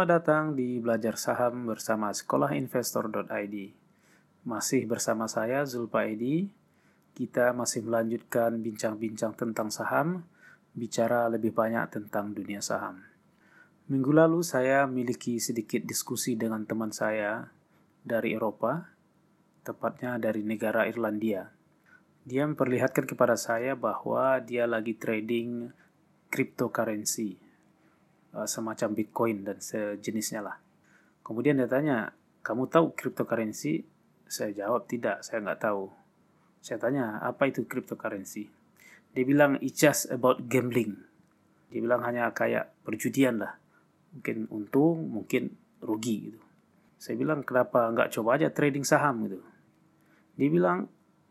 Selamat datang di Belajar Saham bersama sekolahinvestor.id. Masih bersama saya Zulpa Edi. Kita masih melanjutkan bincang-bincang tentang saham, bicara lebih banyak tentang dunia saham. Minggu lalu saya memiliki sedikit diskusi dengan teman saya dari Eropa, tepatnya dari negara Irlandia. Dia memperlihatkan kepada saya bahwa dia lagi trading cryptocurrency uh, semacam Bitcoin dan sejenisnya lah. Kemudian dia tanya, kamu tahu cryptocurrency? Saya jawab tidak, saya nggak tahu. Saya tanya, apa itu cryptocurrency? Dia bilang, it's just about gambling. Dia bilang hanya kayak perjudian lah. Mungkin untung, mungkin rugi gitu. Saya bilang, kenapa nggak coba aja trading saham gitu. Dia bilang,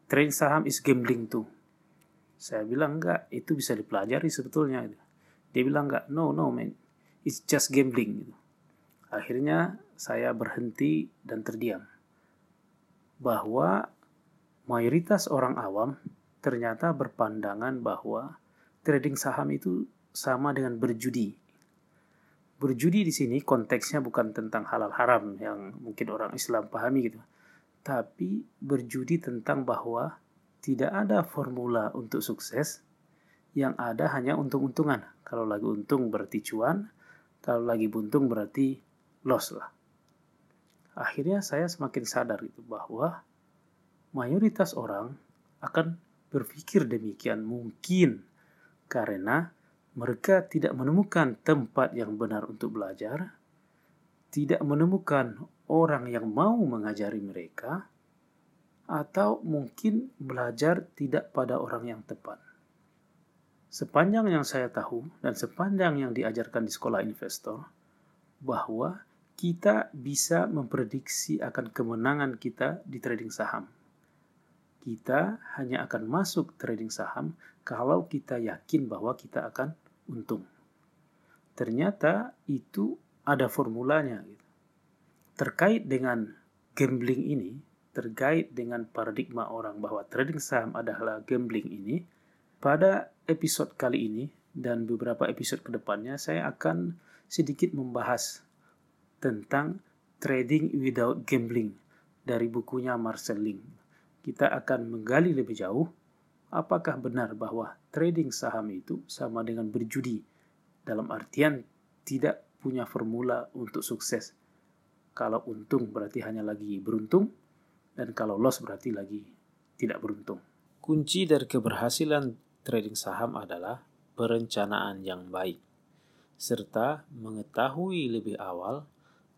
trading saham is gambling tuh. Saya bilang, enggak, itu bisa dipelajari sebetulnya. Gitu. Dia bilang, enggak, no, no man, it's just gambling. Gitu. Akhirnya saya berhenti dan terdiam. Bahwa mayoritas orang awam ternyata berpandangan bahwa trading saham itu sama dengan berjudi. Berjudi di sini konteksnya bukan tentang halal haram yang mungkin orang Islam pahami gitu. Tapi berjudi tentang bahwa tidak ada formula untuk sukses yang ada hanya untung-untungan. Kalau lagi untung berarti cuan, kalau lagi buntung berarti loss lah. Akhirnya saya semakin sadar itu bahwa mayoritas orang akan berpikir demikian mungkin karena mereka tidak menemukan tempat yang benar untuk belajar, tidak menemukan orang yang mau mengajari mereka, atau mungkin belajar tidak pada orang yang tepat. Sepanjang yang saya tahu dan sepanjang yang diajarkan di sekolah investor, bahwa kita bisa memprediksi akan kemenangan kita di trading saham. Kita hanya akan masuk trading saham kalau kita yakin bahwa kita akan untung. Ternyata itu ada formulanya. Gitu. Terkait dengan gambling ini, terkait dengan paradigma orang bahwa trading saham adalah gambling ini, pada episode kali ini dan beberapa episode ke depannya saya akan sedikit membahas tentang trading without gambling dari bukunya Marcel Ling. Kita akan menggali lebih jauh apakah benar bahwa trading saham itu sama dengan berjudi dalam artian tidak punya formula untuk sukses. Kalau untung berarti hanya lagi beruntung dan kalau loss berarti lagi tidak beruntung. Kunci dari keberhasilan trading saham adalah perencanaan yang baik, serta mengetahui lebih awal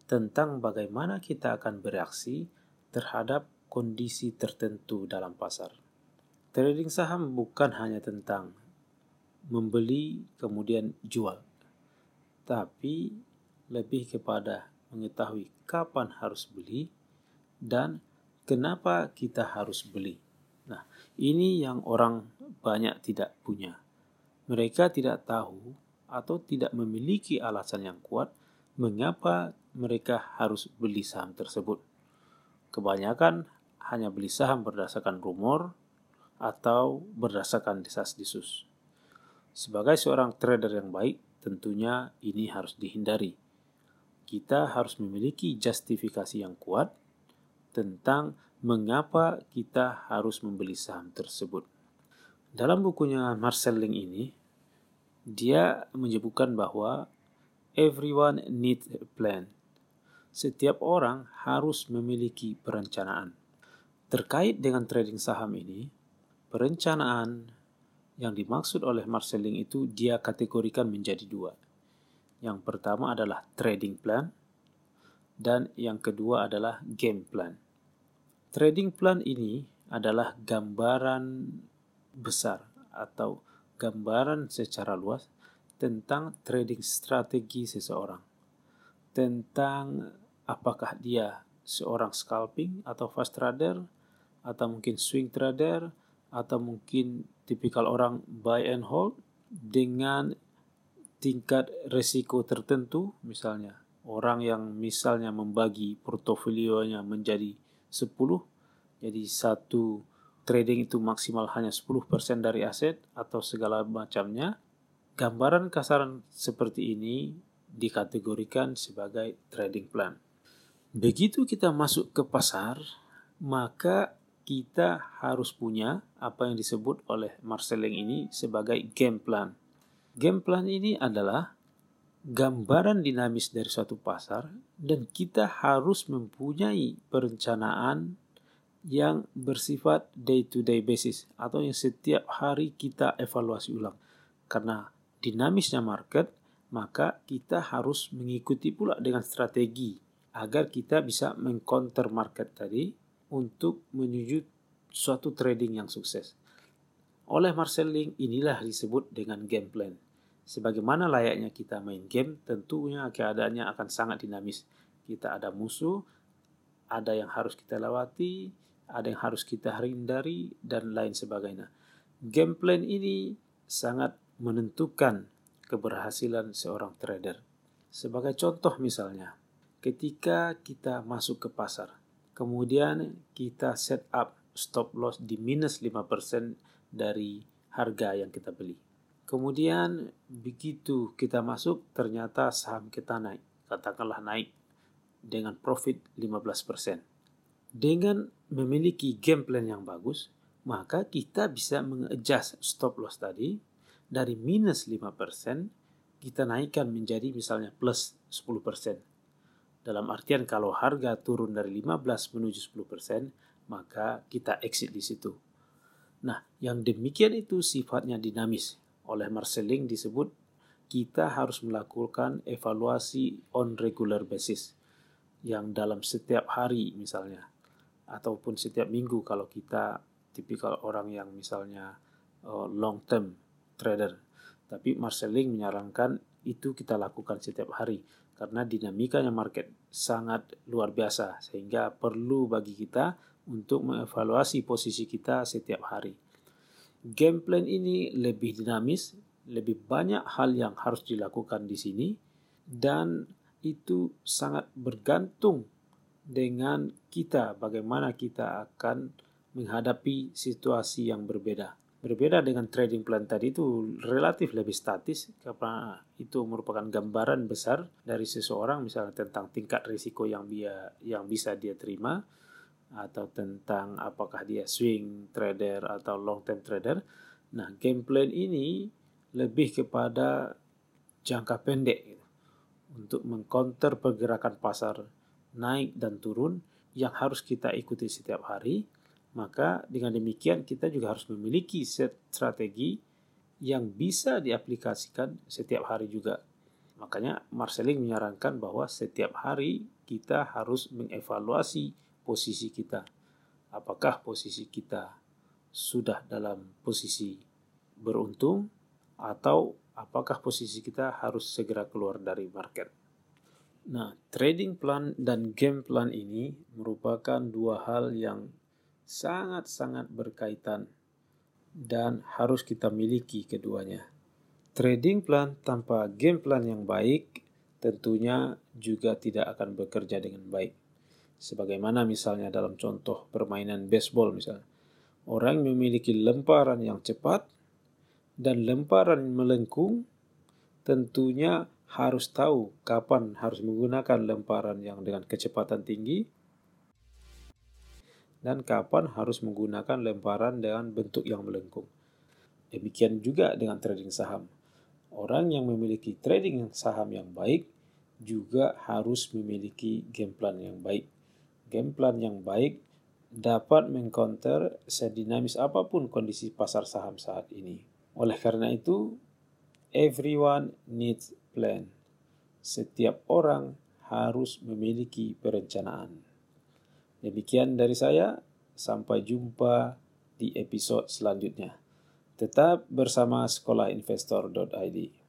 tentang bagaimana kita akan bereaksi terhadap kondisi tertentu dalam pasar. Trading saham bukan hanya tentang membeli kemudian jual, tapi lebih kepada mengetahui kapan harus beli dan kenapa kita harus beli. Nah, ini yang orang banyak tidak punya. Mereka tidak tahu atau tidak memiliki alasan yang kuat mengapa mereka harus beli saham tersebut. Kebanyakan hanya beli saham berdasarkan rumor atau berdasarkan desas-desus. Sebagai seorang trader yang baik, tentunya ini harus dihindari. Kita harus memiliki justifikasi yang kuat tentang mengapa kita harus membeli saham tersebut. Dalam bukunya Marcel Ling ini, dia menyebutkan bahwa everyone needs a plan. Setiap orang harus memiliki perencanaan. Terkait dengan trading saham ini, perencanaan yang dimaksud oleh Marcel Ling itu dia kategorikan menjadi dua. Yang pertama adalah trading plan dan yang kedua adalah game plan. Trading plan ini adalah gambaran besar atau gambaran secara luas tentang trading strategi seseorang. Tentang apakah dia seorang scalping atau fast trader atau mungkin swing trader atau mungkin tipikal orang buy and hold dengan tingkat resiko tertentu misalnya orang yang misalnya membagi portofolionya menjadi 10 jadi satu trading itu maksimal hanya 10% dari aset atau segala macamnya. Gambaran kasaran seperti ini dikategorikan sebagai trading plan. Begitu kita masuk ke pasar, maka kita harus punya apa yang disebut oleh Marcelling ini sebagai game plan. Game plan ini adalah gambaran dinamis dari suatu pasar dan kita harus mempunyai perencanaan yang bersifat day to day basis atau yang setiap hari kita evaluasi ulang. Karena dinamisnya market, maka kita harus mengikuti pula dengan strategi agar kita bisa mengcounter market tadi untuk menuju suatu trading yang sukses. Oleh Marcelling inilah disebut dengan game plan. Sebagaimana layaknya kita main game, tentunya keadaannya akan sangat dinamis. Kita ada musuh, ada yang harus kita lewati, ada yang harus kita hindari, dan lain sebagainya. Game plan ini sangat menentukan keberhasilan seorang trader. Sebagai contoh misalnya, ketika kita masuk ke pasar, Kemudian kita set up stop loss di minus 5% dari harga yang kita beli. Kemudian begitu kita masuk ternyata saham kita naik, katakanlah naik dengan profit 15%. Dengan memiliki game plan yang bagus, maka kita bisa mengadjust stop loss tadi dari minus 5% kita naikkan menjadi misalnya plus 10%. Dalam artian kalau harga turun dari 15 menuju 10%, maka kita exit di situ. Nah, yang demikian itu sifatnya dinamis. Oleh Marceling disebut kita harus melakukan evaluasi on regular basis yang dalam setiap hari misalnya ataupun setiap minggu kalau kita tipikal orang yang misalnya uh, long term trader. Tapi Marceling menyarankan itu kita lakukan setiap hari karena dinamikanya market sangat luar biasa sehingga perlu bagi kita untuk mengevaluasi posisi kita setiap hari. Game plan ini lebih dinamis, lebih banyak hal yang harus dilakukan di sini dan itu sangat bergantung dengan kita bagaimana kita akan menghadapi situasi yang berbeda. Berbeda dengan trading plan tadi itu relatif lebih statis karena itu merupakan gambaran besar dari seseorang misalnya tentang tingkat risiko yang dia yang bisa dia terima atau tentang apakah dia swing trader atau long term trader. Nah, game plan ini lebih kepada jangka pendek gitu, untuk mengcounter pergerakan pasar naik dan turun yang harus kita ikuti setiap hari maka dengan demikian kita juga harus memiliki set strategi yang bisa diaplikasikan setiap hari juga. Makanya Marceling menyarankan bahwa setiap hari kita harus mengevaluasi posisi kita. Apakah posisi kita sudah dalam posisi beruntung atau apakah posisi kita harus segera keluar dari market. Nah, trading plan dan game plan ini merupakan dua hal yang sangat-sangat berkaitan dan harus kita miliki keduanya. Trading plan tanpa game plan yang baik tentunya juga tidak akan bekerja dengan baik. Sebagaimana misalnya dalam contoh permainan baseball misalnya. Orang memiliki lemparan yang cepat dan lemparan melengkung tentunya harus tahu kapan harus menggunakan lemparan yang dengan kecepatan tinggi dan kapan harus menggunakan lemparan dengan bentuk yang melengkung. Demikian juga dengan trading saham. Orang yang memiliki trading saham yang baik juga harus memiliki game plan yang baik. Game plan yang baik dapat mengcounter sedinamis apa pun kondisi pasar saham saat ini. Oleh karena itu, everyone needs plan. Setiap orang harus memiliki perencanaan. Demikian dari saya, sampai jumpa di episode selanjutnya. Tetap bersama sekolahinvestor.id.